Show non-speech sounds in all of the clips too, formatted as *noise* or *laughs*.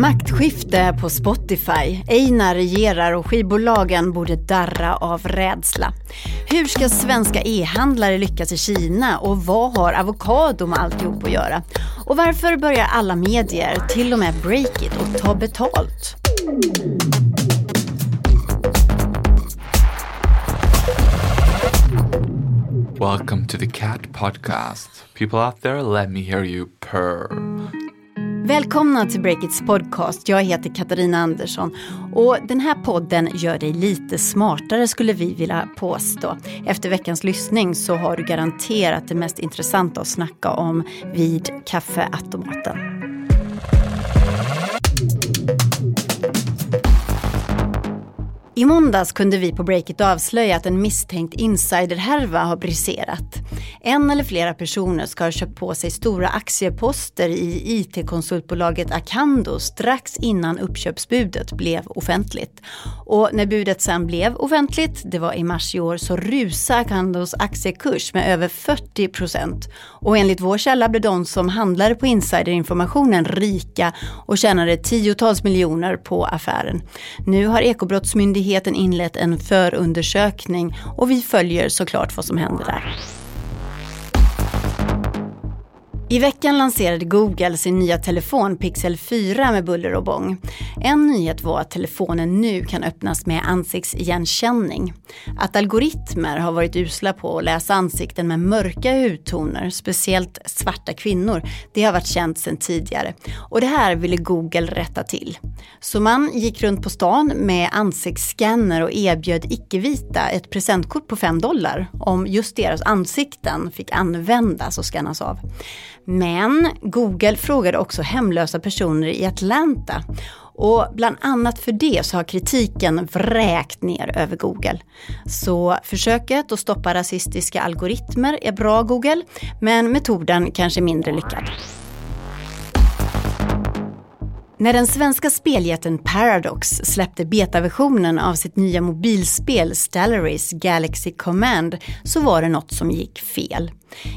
Maktskifte på Spotify. Einar regerar och skivbolagen borde darra av rädsla. Hur ska svenska e-handlare lyckas i Kina och vad har avokado med alltihop att göra? Och varför börjar alla medier, till och med Breakit, att ta betalt? Welcome to the Cat Podcast. People out there, let me hear you purr. Välkomna till Breakits podcast. Jag heter Katarina Andersson och den här podden gör dig lite smartare skulle vi vilja påstå. Efter veckans lyssning så har du garanterat det mest intressanta att snacka om vid kaffeautomaten. I måndags kunde vi på Breakit avslöja att en misstänkt insiderhärva har briserat. En eller flera personer ska ha köpt på sig stora aktieposter i IT-konsultbolaget Acando strax innan uppköpsbudet blev offentligt. Och när budet sen blev offentligt, det var i mars i år, så rusade Acandos aktiekurs med över 40 procent. Och enligt vår källa blev de som handlade på insiderinformationen rika och tjänade tiotals miljoner på affären. Nu har Ekobrottsmyndigheten inlett en förundersökning och vi följer såklart vad som händer där. I veckan lanserade Google sin nya telefon Pixel 4 med buller och bång. En nyhet var att telefonen nu kan öppnas med ansiktsigenkänning. Att algoritmer har varit usla på att läsa ansikten med mörka hudtoner, speciellt svarta kvinnor, det har varit känt sedan tidigare. Och det här ville Google rätta till. Så man gick runt på stan med ansiktsscanner och erbjöd icke-vita ett presentkort på 5 dollar om just deras ansikten fick användas och skannas av. Men Google frågade också hemlösa personer i Atlanta. Och bland annat för det så har kritiken vräkt ner över Google. Så försöket att stoppa rasistiska algoritmer är bra Google, men metoden kanske mindre lyckad. När den svenska speljätten Paradox släppte betaversionen av sitt nya mobilspel Stellaris Galaxy Command så var det något som gick fel.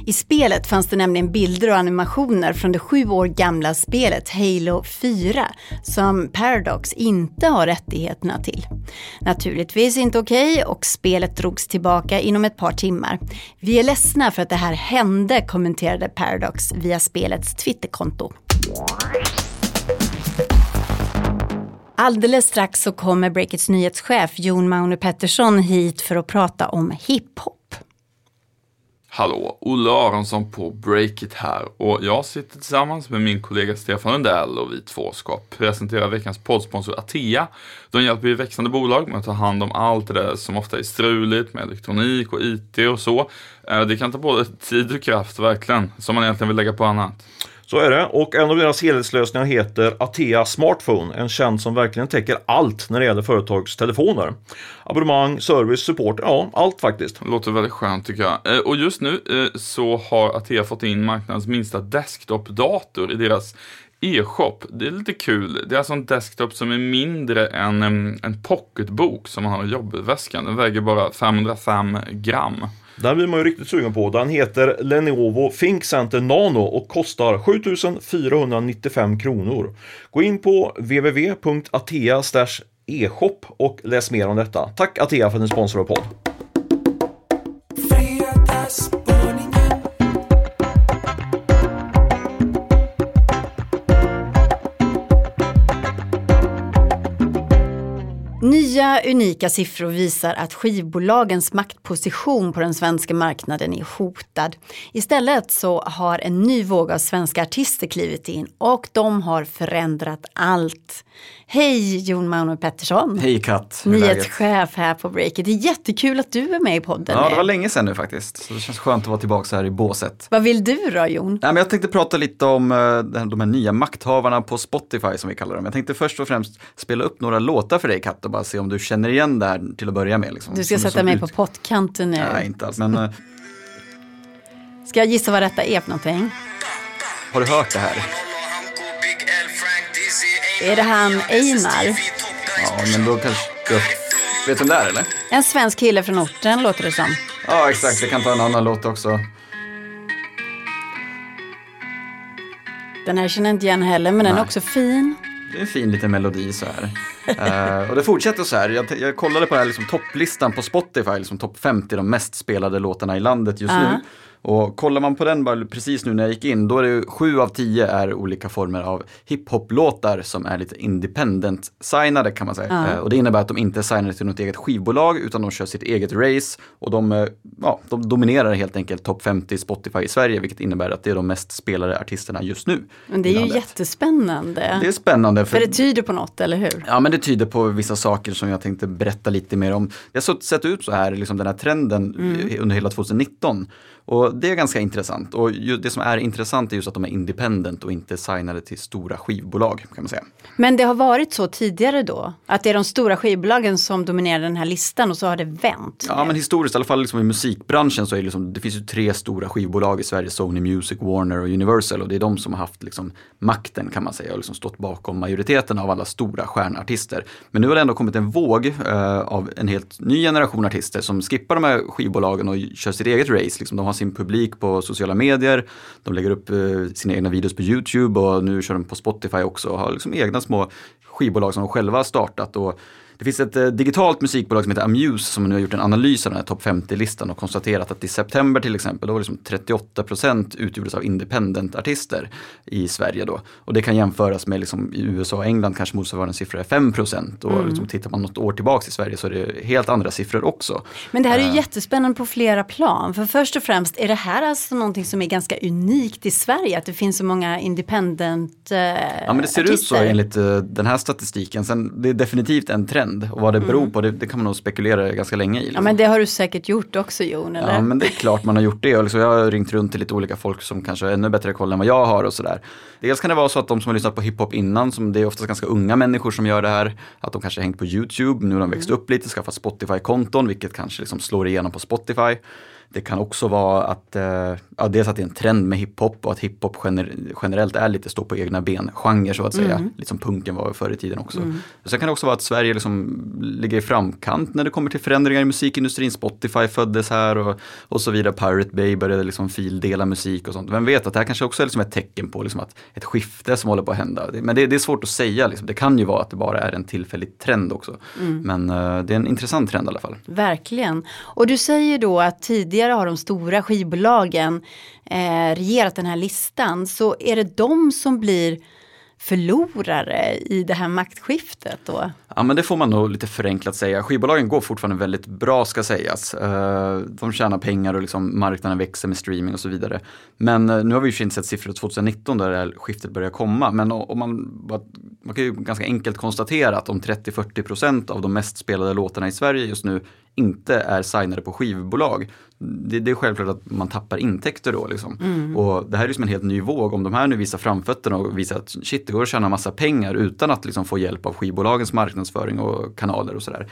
I spelet fanns det nämligen bilder och animationer från det sju år gamla spelet Halo 4 som Paradox inte har rättigheterna till. Naturligtvis inte okej okay, och spelet drogs tillbaka inom ett par timmar. Vi är ledsna för att det här hände, kommenterade Paradox via spelets Twitterkonto. Alldeles strax så kommer Breakits nyhetschef Jon Maune Pettersson hit för att prata om hiphop. Hallå, Olle Aronsson på Breakit här och jag sitter tillsammans med min kollega Stefan Lundell och vi två ska presentera veckans poddsponsor Atea. De hjälper ju växande bolag med att ta hand om allt det där som ofta är struligt med elektronik och IT och så. Eh, det kan ta både tid och kraft verkligen, som man egentligen vill lägga på annat. Så är det. Och en av deras helhetslösningar heter Atea Smartphone. En tjänst som verkligen täcker allt när det gäller företagstelefoner. Abonnemang, service, support, ja allt faktiskt. Det låter väldigt skönt tycker jag. Eh, och just nu eh, så har Atea fått in marknadens minsta desktop-dator i deras e-shop. Det är lite kul. Det är alltså en desktop som är mindre än en pocketbok som man har i jobbväskan. Den väger bara 505 gram. Den blir man ju riktigt sugen på. Den heter Lenovo ThinkCenter Nano och kostar 7495 kronor. Gå in på www.atea e-shop och läs mer om detta. Tack Atea för att ni sponsrar vår podd. Nya unika siffror visar att skivbolagens maktposition på den svenska marknaden är hotad. Istället så har en ny våg av svenska artister klivit in och de har förändrat allt. Hej Jon Mauno Pettersson! Hej Kat! Nyhetschef här på Breaket. Det är jättekul att du är med i podden. Ja, det var länge sedan nu faktiskt. Så det känns skönt att vara tillbaka här i båset. Vad vill du då Jon? Nej, men jag tänkte prata lite om uh, de här nya makthavarna på Spotify som vi kallar dem. Jag tänkte först och främst spela upp några låtar för dig Kat och bara se om du känner igen det här till att börja med. Liksom, du ska sätta mig ut. på pottkanten nu. Nej, inte alls. Men, uh, *laughs* ska jag gissa vad detta är för någonting? Har du hört det här? Är det han Einar? Ja, men då kanske... Du... Vet du vem det är eller? En svensk kille från orten låter det som. Ja, exakt. Jag kan ta en annan låt också. Den här känner jag inte igen heller, men Nej. den är också fin. det är en fin liten melodi så här. Eh, och det fortsätter så här. Jag, jag kollade på den här liksom, topplistan på Spotify, liksom topp 50, de mest spelade låtarna i landet just Ja. nu. Och kollar man på den bara precis nu när jag gick in, då är det sju av tio är olika former av hiphop-låtar som är lite independent-signade kan man säga. Ja. Eh, och det innebär att de inte är signade till något eget skivbolag utan de kör sitt eget race och de, eh, ja, de dominerar helt enkelt topp 50 Spotify i Sverige vilket innebär att det är de mest spelade artisterna just nu. Men det är ju jättespännande. Det är spännande. För det tyder på något, eller hur? Ja men det tyder på vissa saker som jag tänkte berätta lite mer om. Det har sett ut så här, liksom den här trenden eh, under hela 2019. Och det är ganska intressant. Och det som är intressant är just att de är independent och inte signade till stora skivbolag kan man säga. Men det har varit så tidigare då? Att det är de stora skivbolagen som dominerar den här listan och så har det vänt? Ja men historiskt, i alla fall liksom i musikbranschen så är det liksom, det finns ju tre stora skivbolag i Sverige, Sony Music, Warner och Universal och det är de som har haft liksom makten kan man säga och liksom stått bakom majoriteten av alla stora stjärnartister. Men nu har det ändå kommit en våg eh, av en helt ny generation artister som skippar de här skivbolagen och kör sitt eget race. Liksom, de har sin publik på sociala medier, de lägger upp eh, sina egna videos på YouTube och nu kör de på Spotify också och har liksom egna små skivbolag som de själva har startat. Och det finns ett eh, digitalt musikbolag som heter Amuse som nu har gjort en analys av den här topp 50-listan och konstaterat att i september till exempel, då var det liksom 38% utgjordes av independent-artister i Sverige då. Och det kan jämföras med liksom i USA och England kanske motsvarande siffra är 5% och liksom tittar man något år tillbaks i Sverige så är det helt andra siffror också. Men det här är ju jättespännande på flera plan. För först och främst är det här alltså någonting som är ganska unikt i Sverige. Att det finns så många independent eh, Ja men det ser ut så artister. enligt eh, den här statistiken. Sen det är definitivt en trend och vad det beror på det, det kan man nog spekulera ganska länge i. Ja liksom. men det har du säkert gjort också Jon, eller? Ja men det är klart man har gjort det. Och liksom, jag har ringt runt till lite olika folk som kanske har ännu bättre koll än vad jag har och sådär. Dels kan det vara så att de som har lyssnat på hiphop innan, som det är oftast ganska unga människor som gör det här, att de kanske har hängt på YouTube, nu har de växt upp lite, skaffat Spotify-konton, vilket kanske liksom slår igenom på Spotify. Det kan också vara att, eh, ja, dels att det är en trend med hiphop och att hiphop gener generellt är lite stå på egna ben, genre så att säga, lite som punken var förr i tiden också. Sen kan det också vara att Sverige liksom ligger i framkant när det kommer till förändringar i musikindustrin. Spotify föddes här och, och så vidare. Pirate Bay började liksom fildela musik och sånt. Vem vet att det här kanske också är liksom ett tecken på liksom att ett skifte som håller på att hända. Men det, det är svårt att säga. Liksom. Det kan ju vara att det bara är en tillfällig trend också. Men eh, det är en intressant trend i alla fall. Verkligen. Och du säger då att tidigare har de stora skivbolagen eh, regerat den här listan. Så är det de som blir förlorare i det här maktskiftet då? Ja men det får man nog lite förenklat säga. Skivbolagen går fortfarande väldigt bra ska sägas. Eh, de tjänar pengar och liksom marknaden växer med streaming och så vidare. Men eh, nu har vi ju inte sett siffror 2019 där det här skiftet börjar komma. Men om man, man kan ju ganska enkelt konstatera att om 30-40 procent av de mest spelade låtarna i Sverige just nu inte är signade på skivbolag. Det, det är självklart att man tappar intäkter då. Liksom. Och det här är liksom en helt ny våg. Om de här nu visar framfötterna och visar att shit, det går att tjäna massa pengar utan att liksom få hjälp av skivbolagens marknadsföring och kanaler och sådär.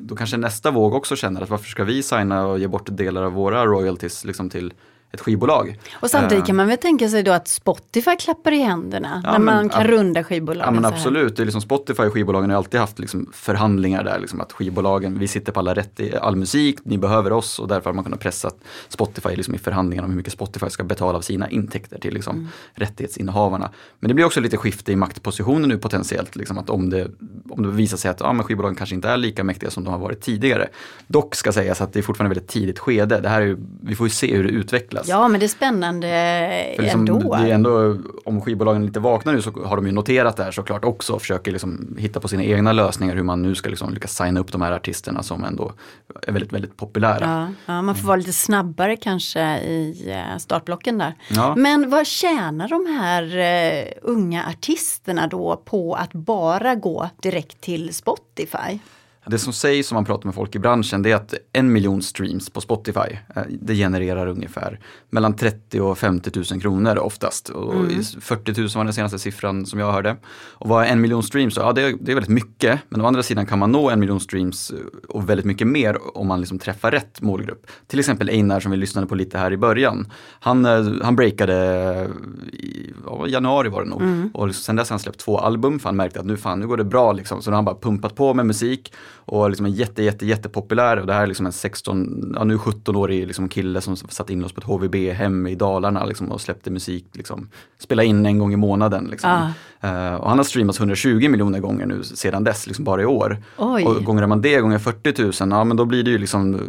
Då kanske nästa våg också känner att varför ska vi signa och ge bort delar av våra royalties liksom till ett skivbolag? Och samtidigt Eh, kan man väl tänka sig då att Spotify klappar i händerna Ja, när men man kan ab- runda skivbolagen Ja men absolut, det är liksom Spotify och skivbolagen har alltid haft liksom förhandlingar där, liksom att skivbolagen, vi sitter på alla rätt i all musik, ni behöver oss och därför har man kunnat pressa Spotify liksom i förhandlingarna om hur mycket Spotify ska betala av sina intäkter till liksom Mm. rättighetsinnehavarna. Men det blir också lite skifte i maktpositionen nu potentiellt, liksom att om det, om det visar sig att ja, men skivbolagen kanske inte är lika mäktiga som de har varit tidigare. Dock ska sägas att det är fortfarande väldigt tidigt skede, det här är ju, vi får ju se hur det utvecklas. Ja men det är spännande För liksom, ändå. Det är ändå, om skivbolagen lite vaknar nu så har de ju noterat det här såklart också och försöker liksom hitta på sina egna lösningar hur man nu ska liksom lyckas signa upp de här artisterna som ändå är väldigt, väldigt populära. Ja, ja, man får vara lite snabbare kanske i eh, startblocken där. Ja. Men vad tjänar de här eh, unga artisterna då på att bara gå direkt till Spotify? Det som sägs om man pratar med folk i branschen det är att en miljon streams på Spotify, eh, det genererar ungefär mellan 30 och 50 000 kronor oftast. Och Mm. i 40 000 var den senaste siffran som jag hörde. Och vad är en miljon streams? Ja, det är, det är väldigt mycket. Men å andra sidan kan man nå en miljon streams eh, och väldigt mycket mer om man liksom träffar rätt målgrupp. Till exempel Einar som vi lyssnade på lite här i början. Han, eh, han breakade i ja, januari var det nog. Mm. Och sen dess har han släppt två album för han märkte att nu fan, nu går det bra liksom. Så nu har han bara pumpat på med musik och liksom en jätte, jätte, jättepopulär. Och det här är liksom en 16, ja nu 17-årig liksom kille som satt in oss på ett HVB-hem i Dalarna liksom, och släppte musik, liksom, spela in en gång i månaden. Liksom. Eh, och han har streamats 120 miljoner gånger nu sedan dess, liksom bara i år. Oj. Och gånger man det gånger 40 000, ja men då blir det ju liksom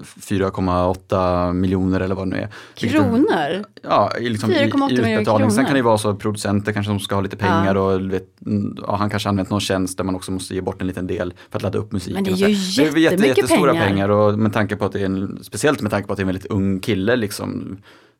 4,8 miljoner eller vad det nu är. Vilket- Kronor? Ja, i, liksom, i, 4,8 i miljoner utbetalning. Sen kronor. kan det ju vara så att producenter kanske som ska ha lite pengar Ja. och vet, mm, ja, han kanske använt någon tjänst där man också måste ge bort en liten del för att ladda upp musiken. Det är så. ju det jättemycket jättestora pengar. pengar och med tanke på att det är en, speciellt med tanke på att det är en väldigt ung kille liksom.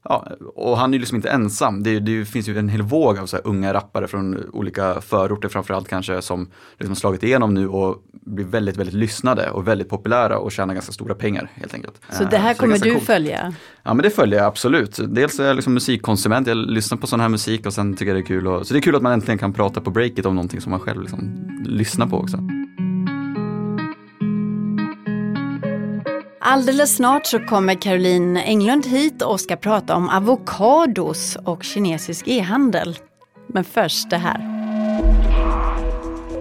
Ja, och han är ju liksom inte ensam. Det, det finns ju en hel våg av så unga rappare från olika förorter framförallt kanske som liksom slagit igenom nu och blir väldigt, väldigt lyssnade och väldigt populära och tjänar ganska stora pengar helt enkelt. Så det här är kommer ganska du coolt. följa? Ja men det följer jag absolut. Dels är jag liksom musikkonsument, jag lyssnar på sån här musik och sen tycker jag det är kul. Och, så det är kul att man äntligen kan prata på breaket om någonting som man själv liksom lyssnar på också. Alldeles snart så kommer Caroline Englund hit och ska prata om avokados och kinesisk e-handel. Men först det här.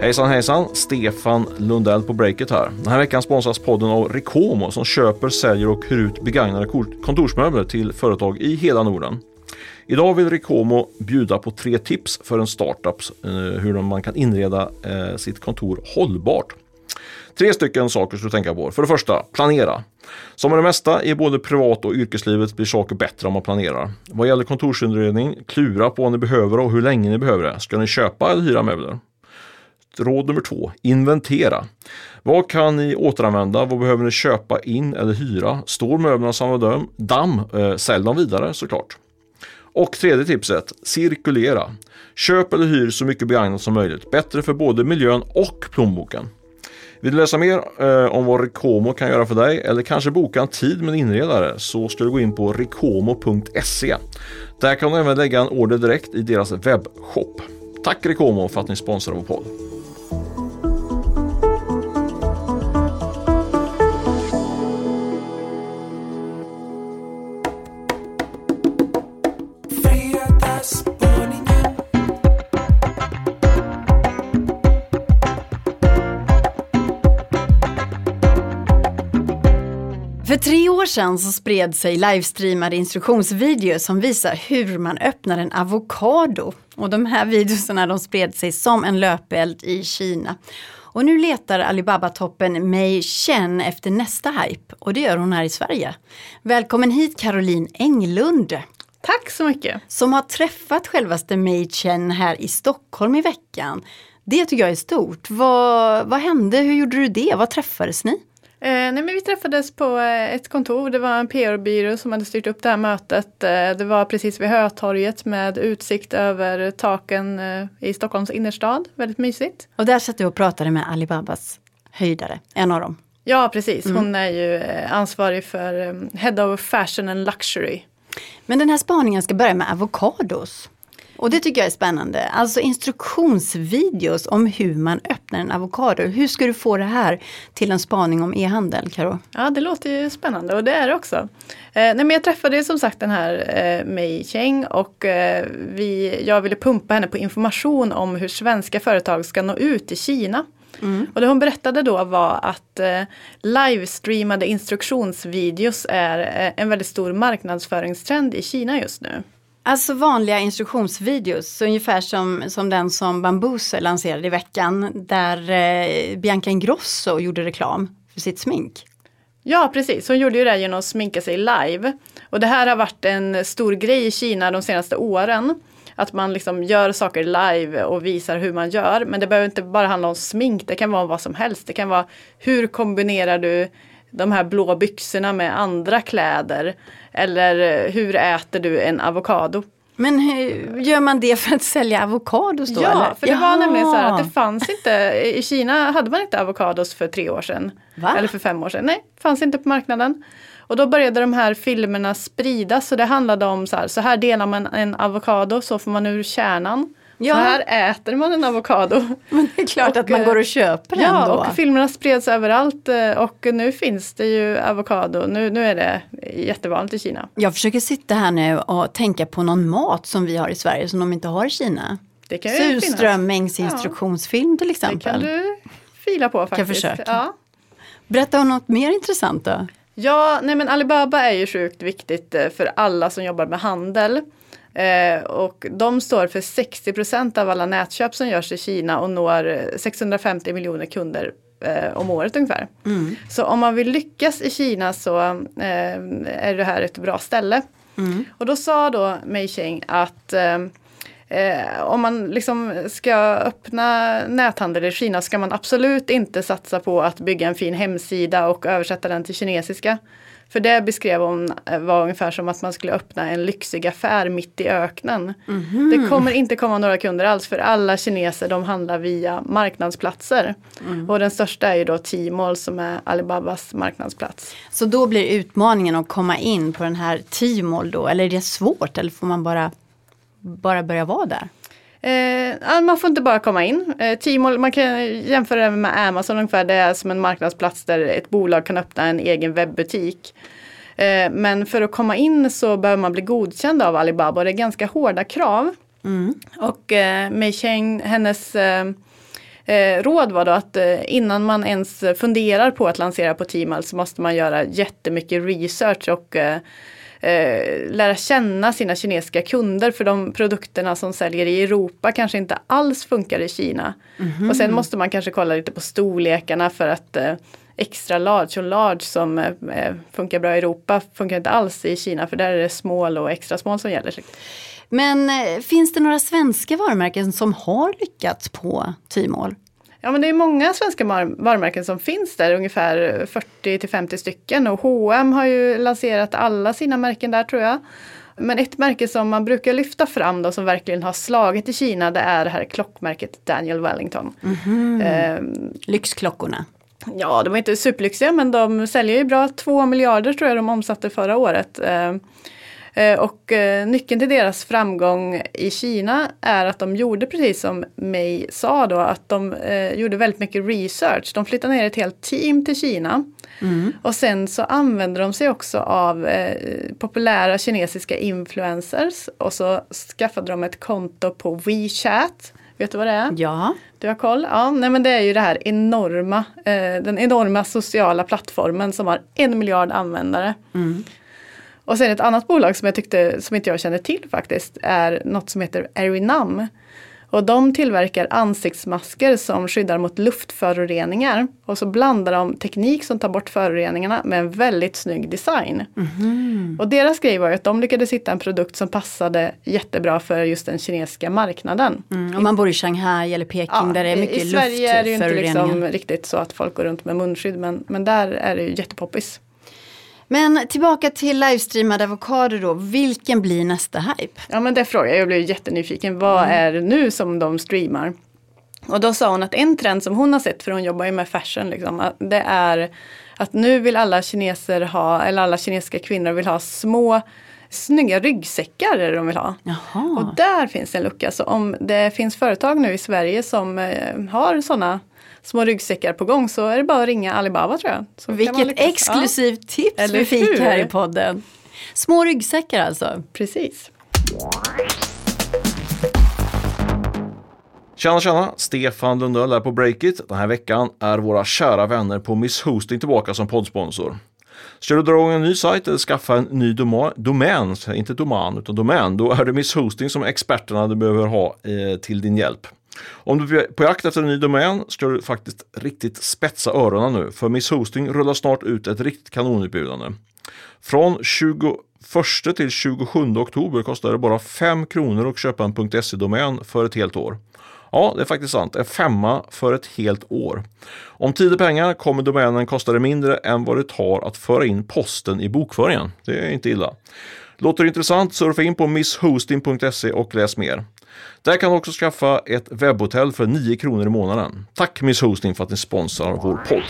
Hejsan hejsan, Stefan Lundell på Breakit här. Den här veckan sponsras podden av Rekomo som köper, säljer och hyr ut begagnade kontorsmöbler till företag i hela Norden. Idag vill Rekomo bjuda på tre tips för en startup eh, hur man kan inreda eh, sitt kontor hållbart. Tre stycken saker ska du tänka på. För det första, planera. Som med det mesta i både privat och yrkeslivet blir saker bättre om man planerar. Vad gäller kontorsinredning, klura på vad ni behöver och hur länge ni behöver det. Ska ni köpa eller hyra möbler? Råd nummer två, inventera. Vad kan ni återanvända? Vad behöver ni köpa in eller hyra? Står möblerna samma damm? Eh, sälj dem vidare såklart. Och tredje tipset, cirkulera. Köp eller hyr så mycket begagnat som möjligt. Bättre för både miljön och plånboken. Vill du läsa mer eh, om vad Rekomo kan göra för dig eller kanske boka en tid med en inredare så ska du gå in på rekomo.se. Där kan du även lägga en order direkt i deras webbshop. Tack Rekomo för att ni sponsrar vår podd. År sedan så spred sig livestreamade instruktionsvideor som visar hur man öppnar en avokado. Och de här videorna de spred sig som en löpeld i Kina. Och nu letar Alibaba-toppen Mei Chen efter nästa hype och det gör hon här i Sverige. Välkommen hit Caroline Englund Tack så mycket. som har träffat självaste Mei Chen här i Stockholm i veckan. Det tycker jag är stort. Vad, vad hände? Hur gjorde du det? Vad träffades ni? Eh, nej, men vi träffades på eh, ett kontor. Det var en PR-byrå som hade styrt upp det här mötet. Eh, det var precis vid Hötorget med utsikt över taken eh, i Stockholms innerstad. Väldigt mysigt. Och där satt du och pratade med Alibabas höjdare, en av dem. Ja, precis. Hon är ju ansvarig för Head of Fashion and Luxury. Men den här spaningen ska börja med avokados. Och det tycker jag är spännande. Alltså instruktionsvideos om hur man öppnar en avokado. Hur ska du få det här till en spaning om e-handel, Karo? Ja, det låter ju spännande och det är det också. Eh, nej, men jag träffade som sagt den här eh, Mei Cheng och eh, vi, jag ville pumpa henne på information om hur svenska företag ska nå ut i Kina. Och det hon berättade då var att eh, livestreamade instruktionsvideos är eh, en väldigt stor marknadsföringstrend i Kina just nu. Alltså vanliga instruktionsvideos, ungefär som, som den som Bambuser lanserade i veckan. Där eh, Bianca Ingrosso gjorde reklam för sitt smink. Ja, precis. Hon gjorde ju det genom att sminka sig live. Och det här har varit en stor grej i Kina de senaste åren. Att man liksom gör saker live och visar hur man gör. Men det behöver inte bara handla om smink, det kan vara vad som helst. Det kan vara hur kombinerar du de här blå byxorna med andra kläder? Eller eh, hur äter du en avokado? Men hur gör man det för att sälja avokados då? ja, eller? för det var Jaha. nämligen så att det fanns inte, i Kina hade man inte avokados för tre år sedan. Va? Eller för fem år sedan. Nej, fanns inte på marknaden. Och då började de här filmerna spridas och det handlade om så här, så här delar man en avokado, så får man ur kärnan. Ja. Så här äter man en avokado. *laughs* Men det är klart Och, att man eh, går och köper den Ja, då. och filmerna spreds överallt eh, och nu finns det ju avokado. Nu, nu är det jättevanligt i Kina. Jag försöker sitta här nu och tänka på någon mat som vi har i Sverige som de inte har i Kina. Det kan ju finnas. Instruktionsfilm till Det exempel. kan du fila på faktiskt. försöka. Ja. Berätta om något mer intressant då. Ja, nej men Alibaba är ju sjukt viktigt eh, för alla som jobbar med handel. Eh, och de står för 60 procent av alla nätköp som görs i Kina och når 650 miljoner kunder eh, om året ungefär. Mm. Så om man vill lyckas i Kina så eh, är det här ett bra ställe. Mm. Och då sa då Mei Cheng att eh, Eh, om man liksom ska öppna näthandel i Kina ska man absolut inte satsa på att bygga en fin hemsida och översätta den till kinesiska. För det beskrev hon eh, var ungefär som att man skulle öppna en lyxig affär mitt i öknen. Mhm. Det kommer inte komma några kunder alls för alla kineser de handlar via marknadsplatser. Mm. Och den största är ju då Tmall som är Alibabas marknadsplats. Så då blir utmaningen att komma in på den här Tmall då, eller är det svårt eller får man bara, bara börja vara där? Eh, man får inte bara komma in. Eh, Tmall, man kan jämföra det med Amazon ungefär. Det är som en marknadsplats där ett bolag kan öppna en egen webbutik. Eh, men för att komma in så behöver man bli godkänd av Alibaba och det är ganska hårda krav. Mm. Och eh, Mei Cheng, hennes eh, eh, råd var då att eh, innan man ens funderar på att lansera på Tmall så måste man göra jättemycket research och eh, eh, lära känna sina kinesiska kunder för de produkterna som säljer i Europa kanske inte alls funkar i Kina. Och sen måste man kanske kolla lite på storlekarna för att eh, extra large och large som eh, funkar bra i Europa funkar inte alls i Kina för där är det small och extra small som gäller. Men eh, finns det några svenska varumärken som har lyckats på Tmall? Ja men det är många svenska varumärken som finns där, ungefär 40 till 50 stycken och H&M har ju lanserat alla sina märken där tror jag. Men ett märke som man brukar lyfta fram då som verkligen har slagit i Kina det är det här klockmärket Daniel Wellington. Eh, Lyxklockorna. ja, de är inte superlyxiga men de säljer ju bra. 2 miljarder tror jag de omsatte förra året. Eh, och eh, nyckeln till deras framgång i Kina är att de gjorde precis som Mei sa då, att de eh, gjorde väldigt mycket research. De flyttade ner ett helt team till Kina. Och sen så använder de sig också av eh, populära kinesiska influencers och så skaffade de ett konto på WeChat. Vet du vad det är? Ja. Du har koll? Ja, nej men det är ju det här enorma, eh, den enorma sociala plattformen som har en miljard användare. Och sen ett annat bolag som jag tyckte, som inte jag känner till faktiskt, är något som heter Erinam. Och de tillverkar ansiktsmasker som skyddar mot luftföroreningar. Och så blandar de teknik som tar bort föroreningarna med en väldigt snygg design. Och deras grej var ju att de lyckades hitta en produkt som passade jättebra för just den kinesiska marknaden. Mm. Om man bor i Shanghai eller Peking där det är mycket I Sverige är det ju inte luftföroreningar. liksom riktigt så att folk går runt med munskydd men, men där är det ju jättepoppis. Men tillbaka till livestreamade avokader då. Vilken blir nästa hype? Ja men det frågar jag, jag blev jättenyfiken. Vad Mm. är det nu som de streamar? Och då sa hon att en trend som hon har sett, för hon jobbar ju med fashion, liksom, det är att nu vill alla kineser ha, eller alla kinesiska kvinnor vill ha små snygga ryggsäckar är det de vill ha. Jaha. Och där finns en lucka. Så om det finns företag nu i Sverige som eh, har sådana små ryggsäckar på gång så är det bara att ringa Alibaba tror jag. Så Vilket exklusivt tips Eller vi fick hur? här i podden. Små ryggsäckar alltså. Ja, precis. Tjena tjena! Stefan Lundell är på Breakit. Den här veckan är våra kära vänner på Miss Hosting tillbaka som poddsponsor. Ska du dra igång en ny sajt eller skaffa en ny doma- domän, inte domän utan domän, då är det Miss Hosting som experterna du behöver ha eh, till din hjälp. Om du är på jakt efter en ny domän ska du faktiskt riktigt spetsa öronen nu, för Miss Hosting rullar snart ut ett riktigt kanonutbjudande. Från 21 till 27 oktober kostar det bara 5 kronor att köpa en .se-domän för ett helt år. Ja, det är faktiskt sant. En femma för ett helt år. Om tid och pengar kommer domänen kosta dig mindre än vad det tar att föra in posten i bokföringen. Det är inte illa. Låter det intressant? Surfa in på misshosting.se och läs mer. Där kan du också skaffa ett webbhotell för 9 kronor i månaden. Tack Miss Hosting för att ni sponsrar vår podd.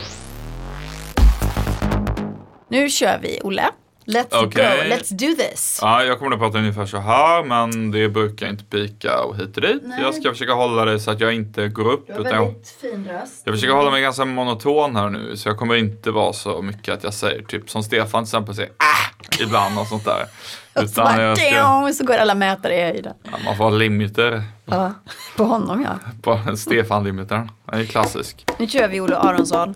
Nu kör vi, Olle. Let's Okej. go, let's do this. Ja, jag kommer att prata ungefär så här, men det brukar inte pika och hit och dit. Nej. Jag ska försöka hålla det så att jag inte går upp. Utan jag, fin röst. jag försöker hålla mig ganska monoton här nu, så jag kommer inte vara så mycket att jag säger typ som Stefan till exempel säger ah! ibland och sånt där. Och så, bara, jag ska, så går alla mätare i höjden. ja, man får ha limiter Ja, på honom ja. på Stefan-limitern. Den är klassisk. Nu kör vi Olle Aronsson.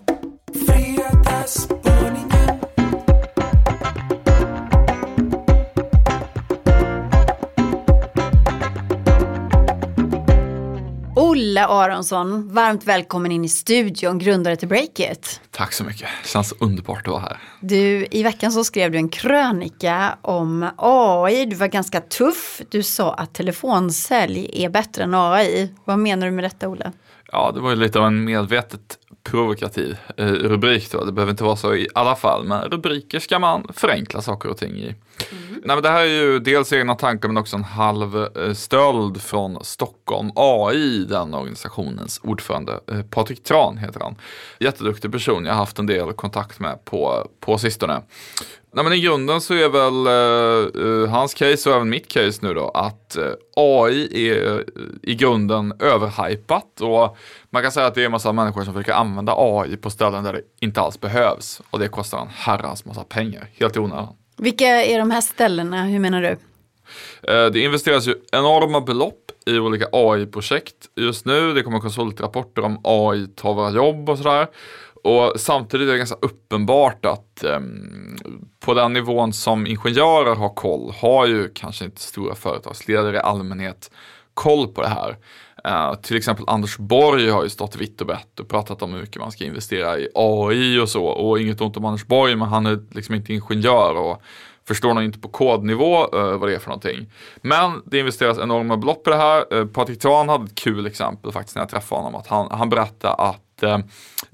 Olle Aronsson, varmt välkommen in i studion, grundare till Breakit. Tack så mycket. Känns underbart att vara här. Du, i veckan så skrev du en krönika om AI. Du var ganska tuff. Du sa att telefonsälj är bättre än AI. Vad menar du med detta, Olle? Ja, det var ju lite av en medvetet provokativ eh, rubrik då. Det behöver inte vara så i alla fall, men rubriker ska man förenkla saker och ting i. Mm. Nej, men det här är ju dels egna tankar men också en halv eh, stöld från Stockholm AI, den organisationens ordförande. Eh, Patrik Tran heter han. Jätteduktig person, jag har haft en del kontakt med på, på sistone. Nej, men I grunden så är väl uh, hans case och även mitt case nu då att uh, AI är uh, i grunden överhypat och man kan säga att det är en massa människor som försöker använda AI på ställen där det inte alls behövs och det kostar en herrans massa pengar, helt i onödan. Vilka är de här ställena, hur menar du? Det investeras ju enorma belopp i olika AI-projekt just nu. Det kommer konsultrapporter om AI tar våra jobb och sådär. Och samtidigt är det ganska uppenbart att eh, på den nivån som ingenjörer har koll har ju kanske inte stora företagsledare i allmänhet koll på det här. Uh, till exempel Anders Borg har ju stått vitt och brett och pratat om hur mycket man ska investera i AI och så. Och inget ont om Anders Borg, men han är liksom inte ingenjör och förstår nog inte på kodnivå uh, vad det är för någonting. Men det investeras enorma belopp i det här. Eh, uh, Patrik Tran hade ett kul exempel faktiskt när jag träffade honom. Att han, han berättade att eh,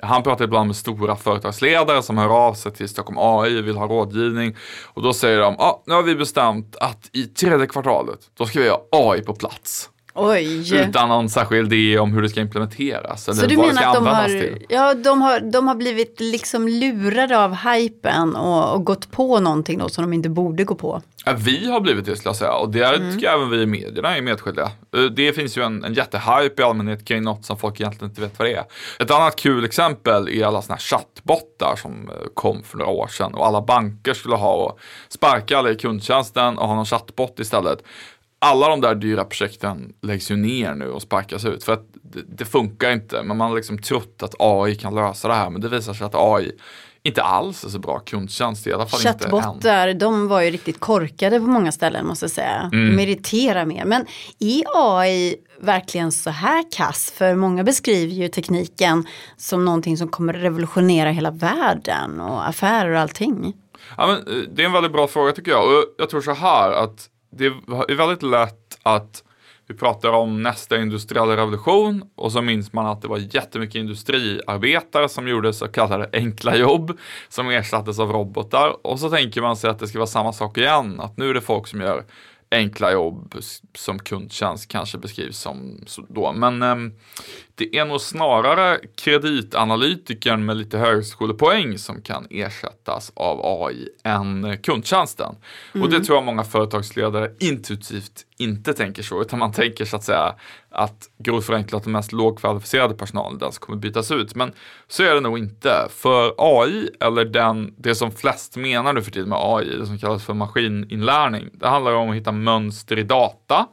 han pratar ibland med stora företagsledare som hör av sig till Stockholm AI och vill ha rådgivning. Och då säger de, ah, nu har vi bestämt att i tredje kvartalet, då ska vi ha AI på plats. Oj. Utan någon särskild idé om hur det ska implementeras. Eller så du vad menar det ska att de har, till. ja, de, har, de har blivit liksom lurade av hypen och, och gått på någonting då som de inte borde gå på? Ja, vi har blivit det skulle jag säga och det mm. tycker jag även vi i medierna är medskyldiga. Eh, det finns ju en, en jättehype i allmänhet kring något som folk egentligen inte vet vad det är. Ett annat kul exempel är alla sådana här chattbottar som eh, kom för några år sedan och alla banker skulle ha och sparka alla i kundtjänsten och ha någon chattbot istället alla de där dyra projekten läggs ju ner nu och sparkas ut för att det, det, funkar inte. Men man har liksom trott att AI kan lösa det här men det visar sig att AI inte alls är så bra kundtjänst i alla fall Chattbottar, de var ju riktigt korkade på många ställen måste jag säga. Mm. De irriterar mer. Men är AI verkligen så här kass? För många beskriver ju tekniken som någonting som kommer revolutionera hela världen och affärer och allting. Ja, men, eh, det är en väldigt bra fråga tycker jag. Och jag tror så här att det är väldigt lätt att vi pratar om nästa industriella revolution och så minns man att det var jättemycket industriarbetare som gjorde så kallade enkla jobb som ersattes av robotar och så tänker man sig att det ska vara samma sak igen, att nu är det folk som gör enkla jobb som kundtjänst kanske beskrivs som då. Men eh, det är nog snarare kreditanalytikern med lite högskolepoäng som kan ersättas av AI än kundtjänsten. Mm. Och det mm. tror jag många företagsledare intuitivt inte tänker så, utan man tänker så att säga att grovt förenklat den mest lågkvalificerade personalen den som kommer bytas ut. Men så är det nog inte. För AI, eller den, det som flest menar nu för tiden med AI, det som kallas för maskininlärning, det handlar om att hitta mönster i data.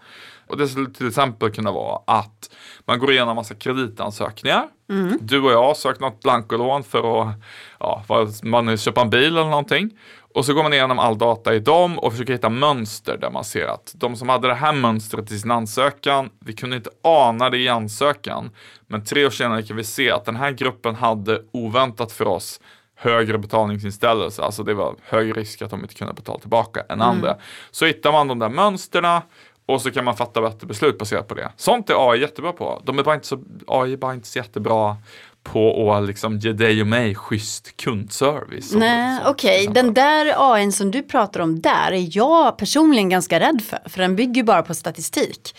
Och det skulle till exempel kunna vara att man går igenom massa kreditansökningar. Mm. Du och jag har sökt något blankolån för att ja, man köpa en bil eller någonting. Och så går man igenom all data i dem och försöker hitta mönster där man ser att de som hade det här mönstret i sin ansökan, vi kunde inte ana det i ansökan. Men tre år senare kan vi se att den här gruppen hade oväntat för oss högre betalningsinställelse, alltså det var hög risk att de inte kunde betala tillbaka än mm. andra. Så hittar man de där mönsterna och så kan man fatta bättre beslut baserat på det. Sånt är AI jättebra på. De är bara inte så, AI är bara inte så jättebra på att liksom ge dig och mig schysst kundservice. Nej, okej. Okay. Den där AI som du pratar om där är jag personligen ganska rädd för. För den bygger bara på statistik.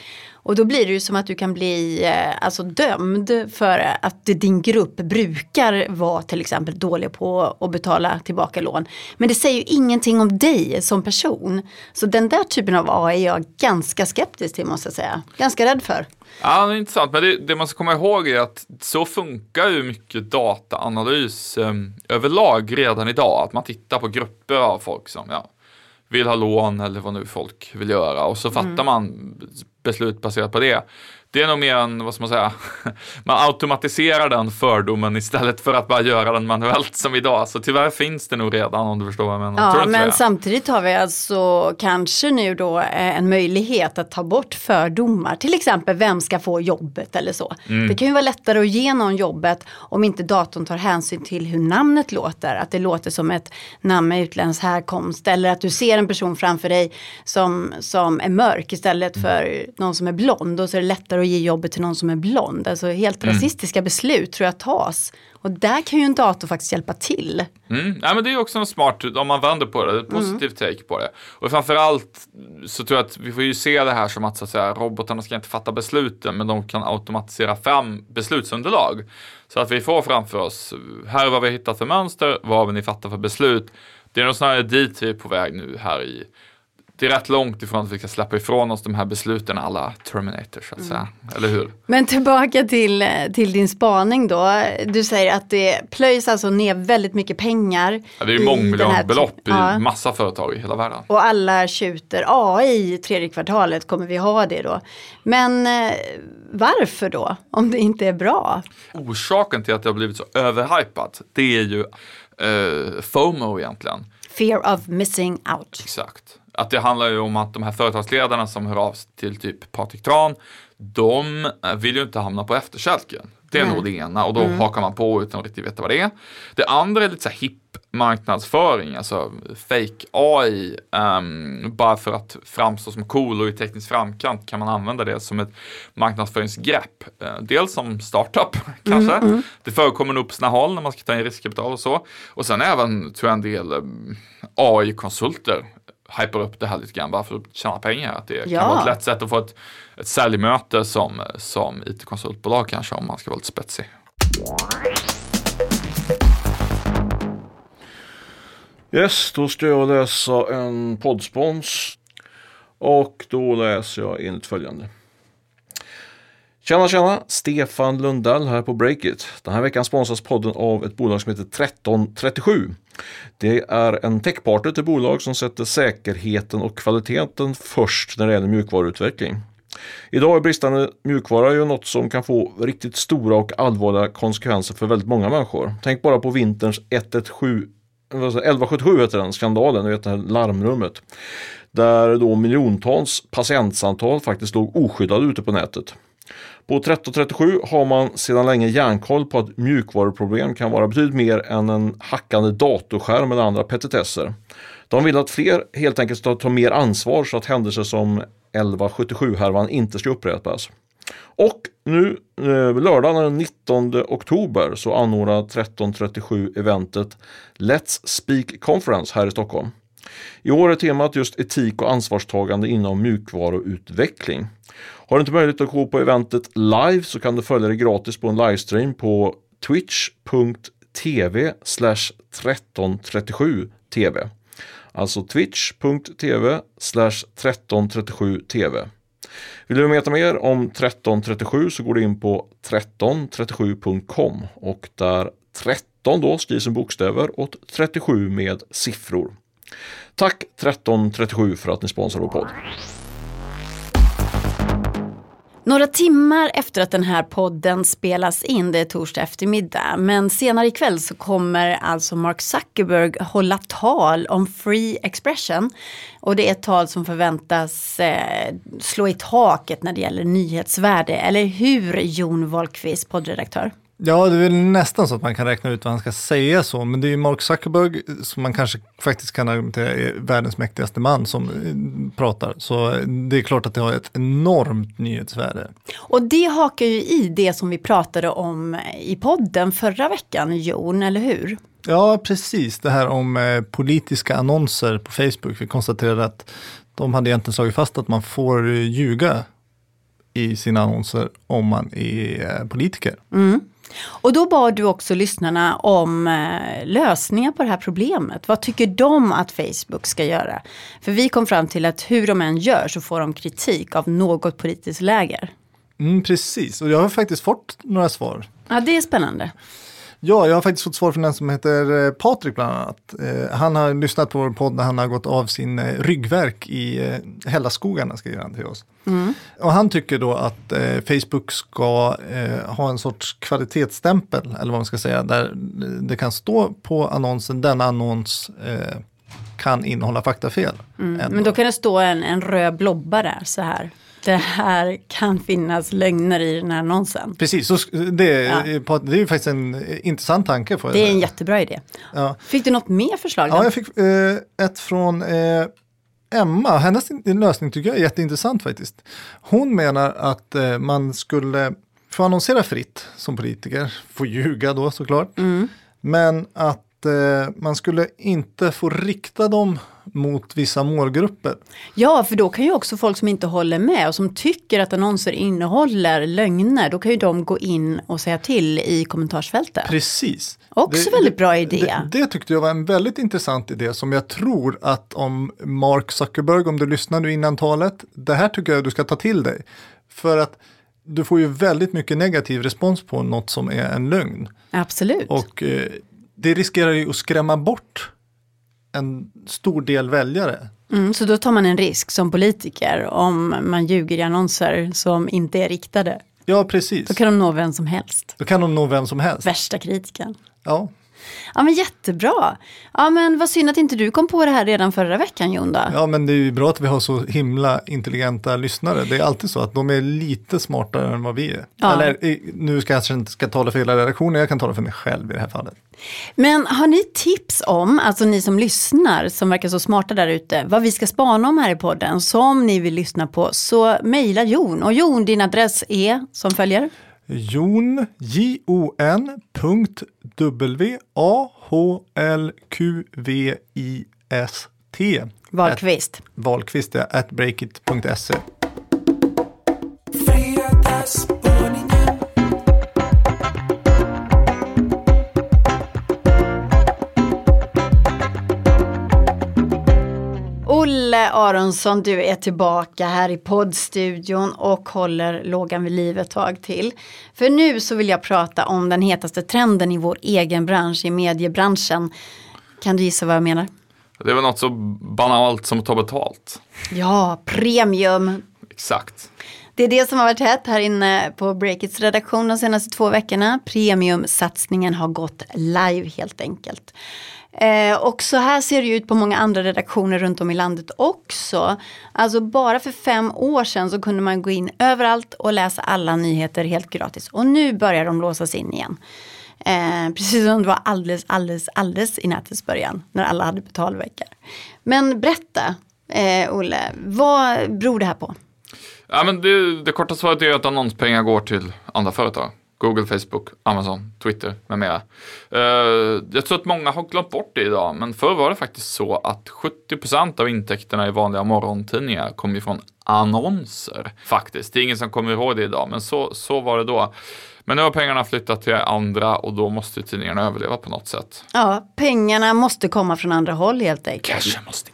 Och då blir det ju som att du kan bli eh, alltså, dömd för att din grupp brukar vara till exempel dålig på att betala tillbaka lån. Men det säger ju ingenting om dig som person. Så den där typen av AI är jag ganska skeptisk till måste jag säga. Ganska rädd för. Ja, det är intressant. Men det, det man ska komma ihåg är att så funkar ju mycket dataanalys eh, överlag redan idag. Att man tittar på grupper av folk som ja, vill ha lån eller vad nu folk vill göra och så fattar mm. man beslut baserat på det det är nog mer en, vad ska man säga, *laughs* man automatiserar den fördomen istället för att bara göra den manuellt som idag. Så tyvärr finns det nog redan om du förstår vad jag menar. Ja, men samtidigt har vi alltså kanske nu då eh, en möjlighet att ta bort fördomar. Till exempel vem ska få jobbet eller så. Mm. Det kan ju vara lättare att ge någon jobbet om inte datorn tar hänsyn till hur namnet låter. Att det låter som ett namn med utländsk härkomst. Eller att du ser en person framför dig som, som är mörk istället för någon som är blond. Och så är det lättare att ge jobbet till någon som är blond. Alltså helt Mm. rasistiska beslut tror jag tas. Och där kan ju en dator faktiskt hjälpa till. Mm. Ja, men det är också en smart, om man vänder på det, ett positivt take på det. Och framförallt så tror jag att vi får ju se det här som att, så att säga, robotarna ska inte fatta besluten, men de kan automatisera fram beslutsunderlag. Så att vi får framför oss, här är vad vi har hittat för mönster, vad har vi ni fattar för beslut. Det är nog snarare dit vi är på väg nu här i det är rätt långt ifrån att vi ska släppa ifrån oss de här besluten alla Terminator så att säga. Eller hur? Men tillbaka till, till din spaning då. Du säger att det plöjs alltså ner väldigt mycket pengar. Ja, det är i ju mångmiljonbelopp ty- i Ja. massa företag i hela världen. Och alla tjuter AI i tredje kvartalet kommer vi ha det då. Men eh, varför då? Om det inte är bra? Orsaken till att det har blivit så överhypat, det är ju eh, FOMO egentligen. Fear of missing out. Exakt. Att det handlar ju om att de här företagsledarna som hör av sig till typ Patrik Tran, de eh, vill ju inte hamna på efterkälken. Det är Nej. nog det ena och då hakar man på utan att riktigt veta vad det är. Det andra är lite så här hipp marknadsföring, alltså fake AI. ehm, bara för att framstå som cool och i teknisk framkant kan man använda det som ett marknadsföringsgrepp. Eh, dels som startup *laughs* kanske. Det förekommer nog på sina håll när man ska ta in riskkapital och så. Och sen även tror jag en del ehm, AI-konsulter hypar upp det här lite grann bara för att tjäna pengar. Att det Ja. kan vara ett lätt sätt att få ett, ett säljmöte som, som it-konsultbolag kanske om man ska vara lite spetsig. Yes, då ska jag läsa en poddspons. Och då läser jag enligt följande. Tjena tjena! Stefan Lundell här på Breakit. Den här veckan sponsras podden av ett bolag som heter 1337. Det är en techpartner till bolag som sätter säkerheten och kvaliteten först när det gäller mjukvaruutveckling. Idag är bristande mjukvara ju något som kan få riktigt stora och allvarliga konsekvenser för väldigt många människor. Tänk bara på vinterns 117 1177 heter den, skandalen, vet det här larmrummet. Där då miljontals patientsamtal faktiskt låg oskyddade ute på nätet. På 1337 har man sedan länge järnkoll på att mjukvaruproblem kan vara betydligt mer än en hackande datorskärm eller andra petitesser. De vill att fler helt enkelt ska ta mer ansvar så att händelser som 1177-härvan inte ska upprepas. Och nu eh, lördagen den 19 oktober så anordnar 1337 eventet Let's Speak Conference här i Stockholm. I år är temat just etik och ansvarstagande inom mjukvaruutveckling. Har du inte möjlighet att gå på eventet live så kan du följa det gratis på en livestream på twitch.tv 1337 tv. Alltså twitch.tv 1337tv. Vill du veta mer om 1337 så går du in på 1337.com och där 13 då skrivs en bokstäver och 37 med siffror. Tack 1337 för att ni sponsrar vår podd. Några timmar efter att den här podden spelas in, det är torsdag eftermiddag, men senare ikväll så kommer alltså Mark Zuckerberg hålla tal om free expression. Och det är ett tal som förväntas eh, slå i taket när det gäller nyhetsvärde, eller hur Jon Wahlqvist, poddredaktör? Ja, det är väl nästan så att man kan räkna ut vad han ska säga så, men det är ju Mark Zuckerberg som man kanske faktiskt kan argumentera är världens mäktigaste man som eh, pratar. Så eh, det är klart att det har ett enormt nyhetsvärde. Och det hakar ju i det som vi pratade om i podden förra veckan, Jon, eller hur? Ja, precis. Det här om eh, politiska annonser på Facebook. Vi konstaterade att de hade egentligen slagit fast att man får ljuga i sina annonser om man är eh, politiker. Och då bad du också lyssnarna om eh, lösningar på det här problemet. Vad tycker de att Facebook ska göra? För vi kom fram till att hur de än gör så får de kritik av något politiskt läger. Mm, precis, och jag har faktiskt fått några svar. Ja, det är spännande. Ja, jag har faktiskt fått svar från en som heter eh, Patrik bland annat. Eh, han har lyssnat på vår podd när han har gått av sin eh, ryggverk i eh, Hällaskogarna, skriver han till oss. Och han tycker då att eh, Facebook ska eh, ha en sorts kvalitetsstämpel, eller vad man ska säga, där det kan stå på annonsen, denna annons eh, kan innehålla faktafel. Ändå. Men då kan det stå en, en röd blobba där så här. Det här kan finnas lögner i den här annonsen. Precis, så det, Ja. är- det är ju faktiskt en intressant tanke. Får jag Det är säga. en jättebra idé. Ja. Fick du något mer förslag? då? Ja, jag fick eh, ett från eh, Emma. Hennes in- lösning tycker jag är jätteintressant faktiskt. Hon menar att eh, man skulle få annonsera fritt som politiker, få ljuga då såklart. Mm. Men att eh, man skulle inte få rikta dem mot vissa målgrupper. Ja, för då kan ju också folk som inte håller med och som tycker att annonser innehåller lögner, då kan ju de gå in och säga till i kommentarsfältet. Precis. Också väldigt bra idé. Det, det tyckte jag var en väldigt intressant idé som jag tror att om Mark Zuckerberg, om du lyssnar nu innan talet, det här tycker jag du ska ta till dig. För att du får ju väldigt mycket negativ respons på något som är en lögn. Absolut. Och eh, det riskerar ju att skrämma bort en stor del väljare. Mm, så då tar man en risk som politiker om man ljuger i annonser som inte är riktade. Ja, precis. Då kan de nå vem som helst. Då kan de nå vem som helst. Värsta kritiken. Ja. Ja men jättebra. Ja men vad synd att inte du kom på det här redan förra veckan Jonda. ja, men det är ju bra att vi har så himla intelligenta lyssnare. Det är alltid så att de är lite smartare än vad vi är. Ja. Eller eh, nu ska jag kanske inte ska tala för hela redaktionen, jag kan tala för mig själv i det här fallet. Men har ni tips om, alltså ni som lyssnar som verkar så smarta där ute, vad vi ska spana om här i podden som ni vill lyssna på så mejla Jon. Och Jon, din adress är som följer. Jon, J-O-N, punkt W-A-H-L-Q-V-I-S-T. Wahlqvist. Wahlqvist, ja, at breakit.se. Aronsson, du är tillbaka här i poddstudion och håller lågan vid liv ett tag till. För nu så vill jag prata om den hetaste trenden i vår egen bransch, i mediebranschen. Kan du gissa vad jag menar? Det är väl något så banalt som att ta betalt. Ja, premium. Exakt. Det är det som har varit hett här inne på Breakits redaktion de senaste två veckorna. Premiumsatsningen har gått live helt enkelt. Eh, och så här ser det ut på många andra redaktioner runt om i landet också. Alltså bara för fem år sedan så kunde man gå in överallt och läsa alla nyheter helt gratis. Och nu börjar de låsas in igen. Eh, precis som det var alldeles, alldeles, alldeles i nätets början när alla hade betalveckor. Men berätta, eh, Olle, vad beror det här på? Ja, men det, det korta svaret är att annonspengar går till andra företag. Google, Facebook, Amazon, Twitter med mera. Eh, jag tror att många har glömt bort det idag, men förr var det faktiskt så att 70% av intäkterna i vanliga morgontidningar kom ifrån annonser. Faktiskt, det är ingen som kommer ihåg det idag, men så, så var det då. Men nu har pengarna flyttat till andra och då måste tidningarna överleva på något sätt. Ja, pengarna måste komma från andra håll helt enkelt. Cashen måste.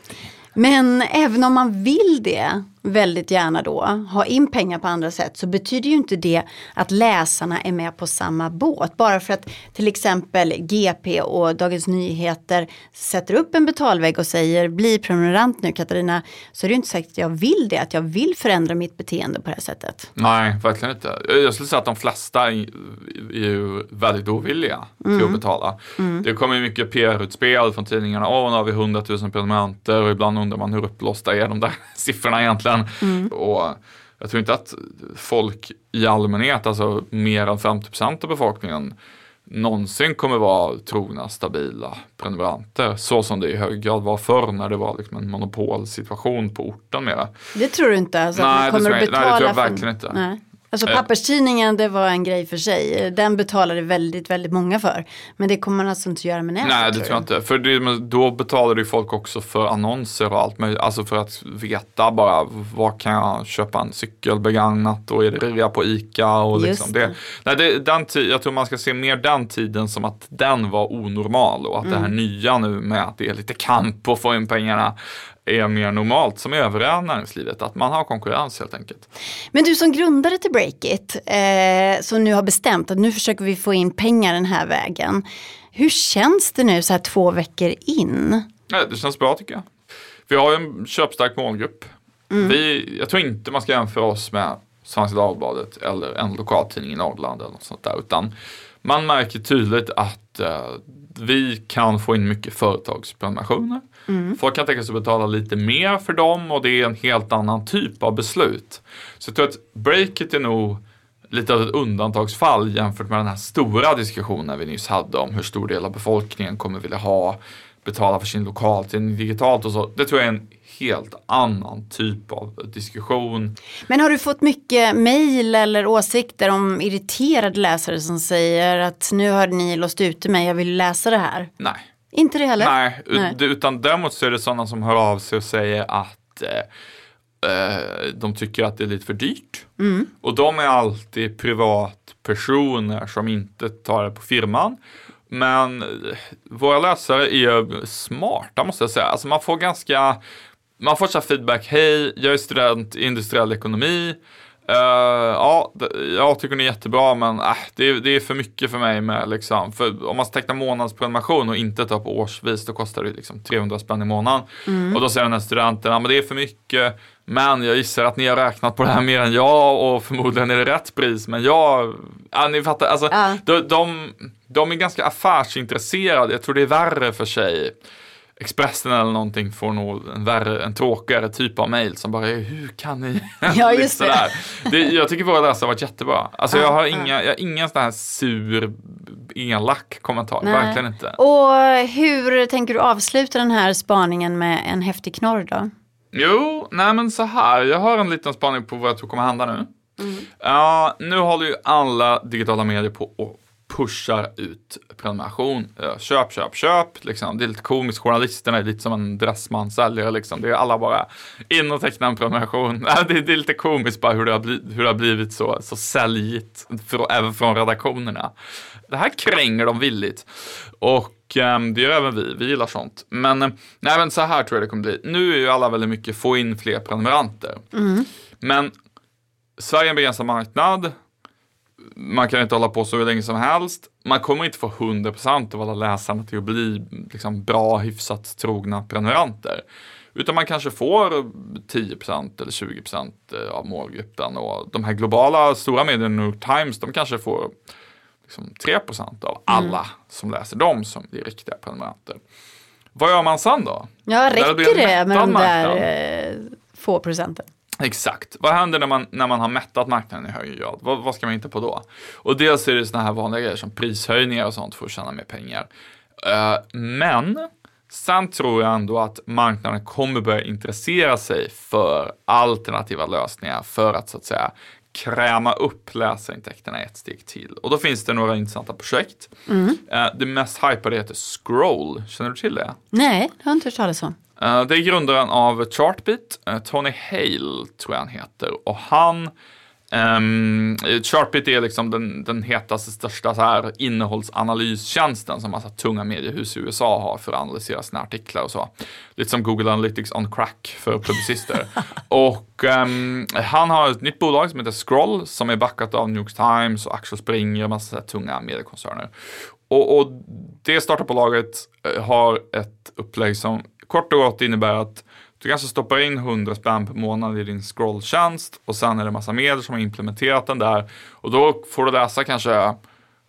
Men även om man vill det väldigt gärna då, ha in pengar på andra sätt, så betyder ju inte det att läsarna är med på samma båt. Bara för att till exempel GP och Dagens Nyheter sätter upp en betalvägg och säger bli prenumerant nu Katarina, så är det ju inte säkert att jag vill det, att jag vill förändra mitt beteende på det här sättet. Nej, verkligen inte. Jag skulle säga att de flesta är ju väldigt ovilliga till att betala. Det kommer ju mycket PR-utspel från tidningarna. Åh, nu har vi 100 000 prenumeranter och ibland undrar man hur uppblåsta är de där *laughs* siffrorna egentligen. Och jag tror inte att folk i allmänhet, alltså mer än 50% av befolkningen, någonsin kommer vara trogna, stabila prenumeranter. Så som det i hög grad var förr när det var liksom en monopolsituation på orten mera. Det tror du inte? Alltså, Nej, det tror jag- nej, det tror jag verkligen inte. Nej. Alltså papperstidningen det var en grej för sig. Den betalade väldigt, väldigt många för. Men det kommer man alltså inte göra med nätet. Nej, det tror jag inte. För det, då betalade ju folk också för annonser och allt möjligt. Alltså för att veta bara var kan jag köpa en cykel begagnat och är det rea på ICA och liksom det. det. Nej, det, den jag tror man ska se mer den tiden som att den var onormal och att det här Mm. nya nu med att det är lite kamp och få in pengarna är mer normalt som i övriga näringslivet, att man har konkurrens helt enkelt. Men du som grundare till Breakit, eh, som nu har bestämt att nu försöker vi få in pengar den här vägen. Hur känns det nu så här två veckor in? Det känns bra tycker jag. Vi har ju en köpstark målgrupp. Vi, jag tror inte man ska jämföra oss med Svenska Dagbladet eller en lokaltidning i Norrland eller något sånt där. Utan man märker tydligt att eh, vi kan få in mycket företagsprenumerationer. Folk kan tänka sig att betala lite mer för dem och det är en helt annan typ av beslut. Så jag tror att Breakit är nog lite av ett undantagsfall jämfört med den här stora diskussionen vi nyss hade om hur stor del av befolkningen kommer vilja ha betala för sin lokaltidning digitalt och så. Det tror jag är en helt annan typ av diskussion. Men har du fått mycket mejl eller åsikter om irriterade läsare som säger att nu har ni låst ute mig, jag vill läsa det här? Nej. Inte det heller? Nej, Nej. ut- utan däremot så är det sådana som hör av sig och säger att eh, eh, de tycker att det är lite för dyrt. Mm. Och de är alltid privatpersoner som inte tar det på firman. Men eh, våra läsare är smarta måste jag säga. Alltså man får ganska, man får så feedback, hej, jag är student i industriell ekonomi. Eh, ja, jag tycker ni är jättebra men äh, det, är, det är för mycket för mig med liksom. För om man tecknar månadsprenumeration och inte tar på årsvis då kostar det liksom 300 spänn i månaden. Och då säger den här studenten, ja men det är för mycket. Men jag gissar att ni har räknat på det här mer än jag och förmodligen är det rätt pris. Men jag, ja ni fattar, alltså Ja. de, de, de är ganska affärsintresserade. Jag tror det är värre för sig. Expressen eller någonting får nog en, värre, en tråkigare typ av mail som bara är hur kan ni? Ja, *laughs* just det. det. Jag tycker våra läsare har varit jättebra. Alltså jag har inga, jag har ingen sån här sur, elak kommentar. Nej. Verkligen inte. Och hur tänker du avsluta den här spaningen med en häftig knorr då? Jo, nej men så här. Jag har en liten spaning på vad jag tror kommer hända nu. Mm. Ja, nu håller ju alla digitala medier på och pushar ut prenumeration. Eh, Köp, köp, köp. Liksom. Det är lite komiskt. Journalisterna är lite som en dressmansäljare. Liksom. Det är alla bara in och teckna en prenumeration. Nej, *laughs* Det är, det är lite komiskt bara hur det har blivit, hur det har blivit så, så säljigt. För, även från redaktionerna. Det här kränger de villigt. Och ehm, det gör även vi. Vi gillar sånt. Men, eh, nej, men så här tror jag det kommer bli. Nu är ju alla väldigt mycket få in fler prenumeranter. Men Sverige är en begränsad marknad. Man kan inte hålla på så länge som helst. Man kommer inte få 100% av alla läsarna till att bli liksom, bra, hyfsat trogna prenumeranter. Utan man kanske får 10% eller 20% av målgruppen. Och de här globala stora medierna, New York Times, de kanske får liksom 3% av alla som läser dem som blir riktiga prenumeranter. Vad gör man sen då? Ja, räcker det med de där eh, få procenten? Exakt. Vad händer när man, när man har mättat marknaden i högre grad? Vad, vad ska man inte på då? Och dels är det sådana här vanliga grejer som prishöjningar och sånt för att tjäna mer pengar. Eh, men sen tror jag ändå att marknaden kommer börja intressera sig för alternativa lösningar för att så att säga kräma upp läsarintäkterna ett steg till. Och då finns det några intressanta projekt. Eh, det mest hypade heter Scroll. Känner du till det? Nej, det har jag inte hört talas om. Eh, Det är grundaren av Chartbeat, eh, Tony Hale tror jag han heter. Och han, um, Chartbeat är liksom den, den hetaste, största så här innehållsanalystjänsten som massa tunga mediehus i USA har för att analysera sina artiklar och så. Lite som Google Analytics on crack för publicister. *laughs* och ehm, han har ett nytt bolag som heter Scroll som är backat av New York Times och Axel Springer och massa så här tunga mediekoncerner. Och, och det startupbolaget eh, har ett upplägg som kort och gott innebär att du kanske stoppar in 100 spänn per månad i din scrolltjänst och sen är det massa medier som har implementerat den där. Och då får du läsa kanske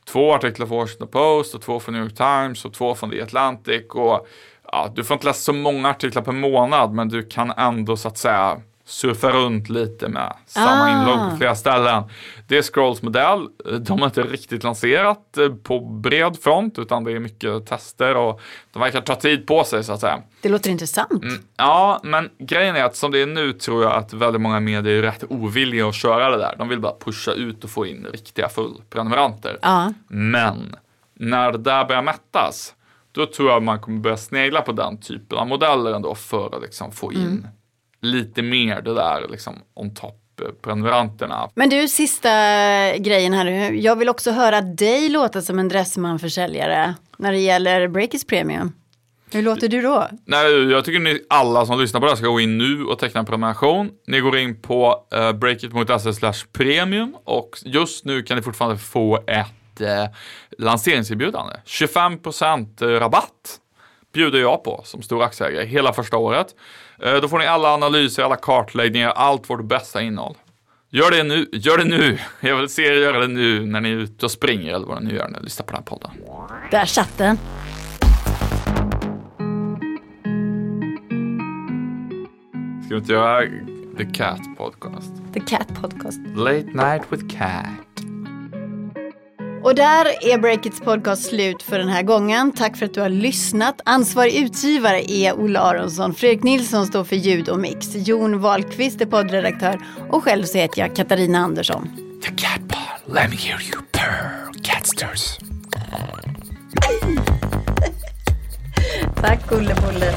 två artiklar från Washington Post och två från New York Times och två från The Atlantic och ja, du får inte läsa så många artiklar per månad men du kan ändå så att säga surfa runt lite med samma Ah. inlogg på flera ställen. Det är Scrolls modell. De har inte riktigt lanserat eh, på bred front utan det är mycket tester och de verkar ta tid på sig så att säga. Det låter intressant. Mm. Ja, men grejen är att som det är nu tror jag att väldigt många medier är rätt ovilliga att köra det där. De vill bara pusha ut och få in riktiga fullprenumeranter. Ja. Men när det där börjar mättas, då tror jag man kommer börja snegla på den typen av modeller ändå för att liksom få in lite mer det där liksom on top eh, prenumeranterna. Men du, sista grejen här nu. Jag vill också höra dig låta som en Dressman-försäljare när det gäller Breakers Premium. Hur låter du då? Nej, jag tycker ni alla som lyssnar på det här ska gå in nu och teckna en prenumeration. Ni går in på uh, breakit.se slash premium och just nu kan ni fortfarande få ett uh, lanseringserbjudande. 25% rabatt bjuder jag på som stor aktieägare hela första året. Uh, då får ni alla analyser, alla kartläggningar, allt vårt bästa innehåll. Gör det nu, gör det nu. *laughs* Jag vill se er göra det nu när ni är ute och springer eller vad ni nu gör när ni lyssnar på den här podden. Där satt den. Ska vi inte göra The Cat Podcast? The Cat Podcast. Late Night with Cat. Och där är Breakits podcast slut för den här gången. Tack för att du har lyssnat. Ansvarig utgivare är Olle Aronsson. Fredrik Nilsson står för ljud och mix. Jon Wahlqvist är poddredaktör. Och själv så heter jag Katarina Andersson. The cat paw, let me hear you purr, catsters. Tack Olle Bolle.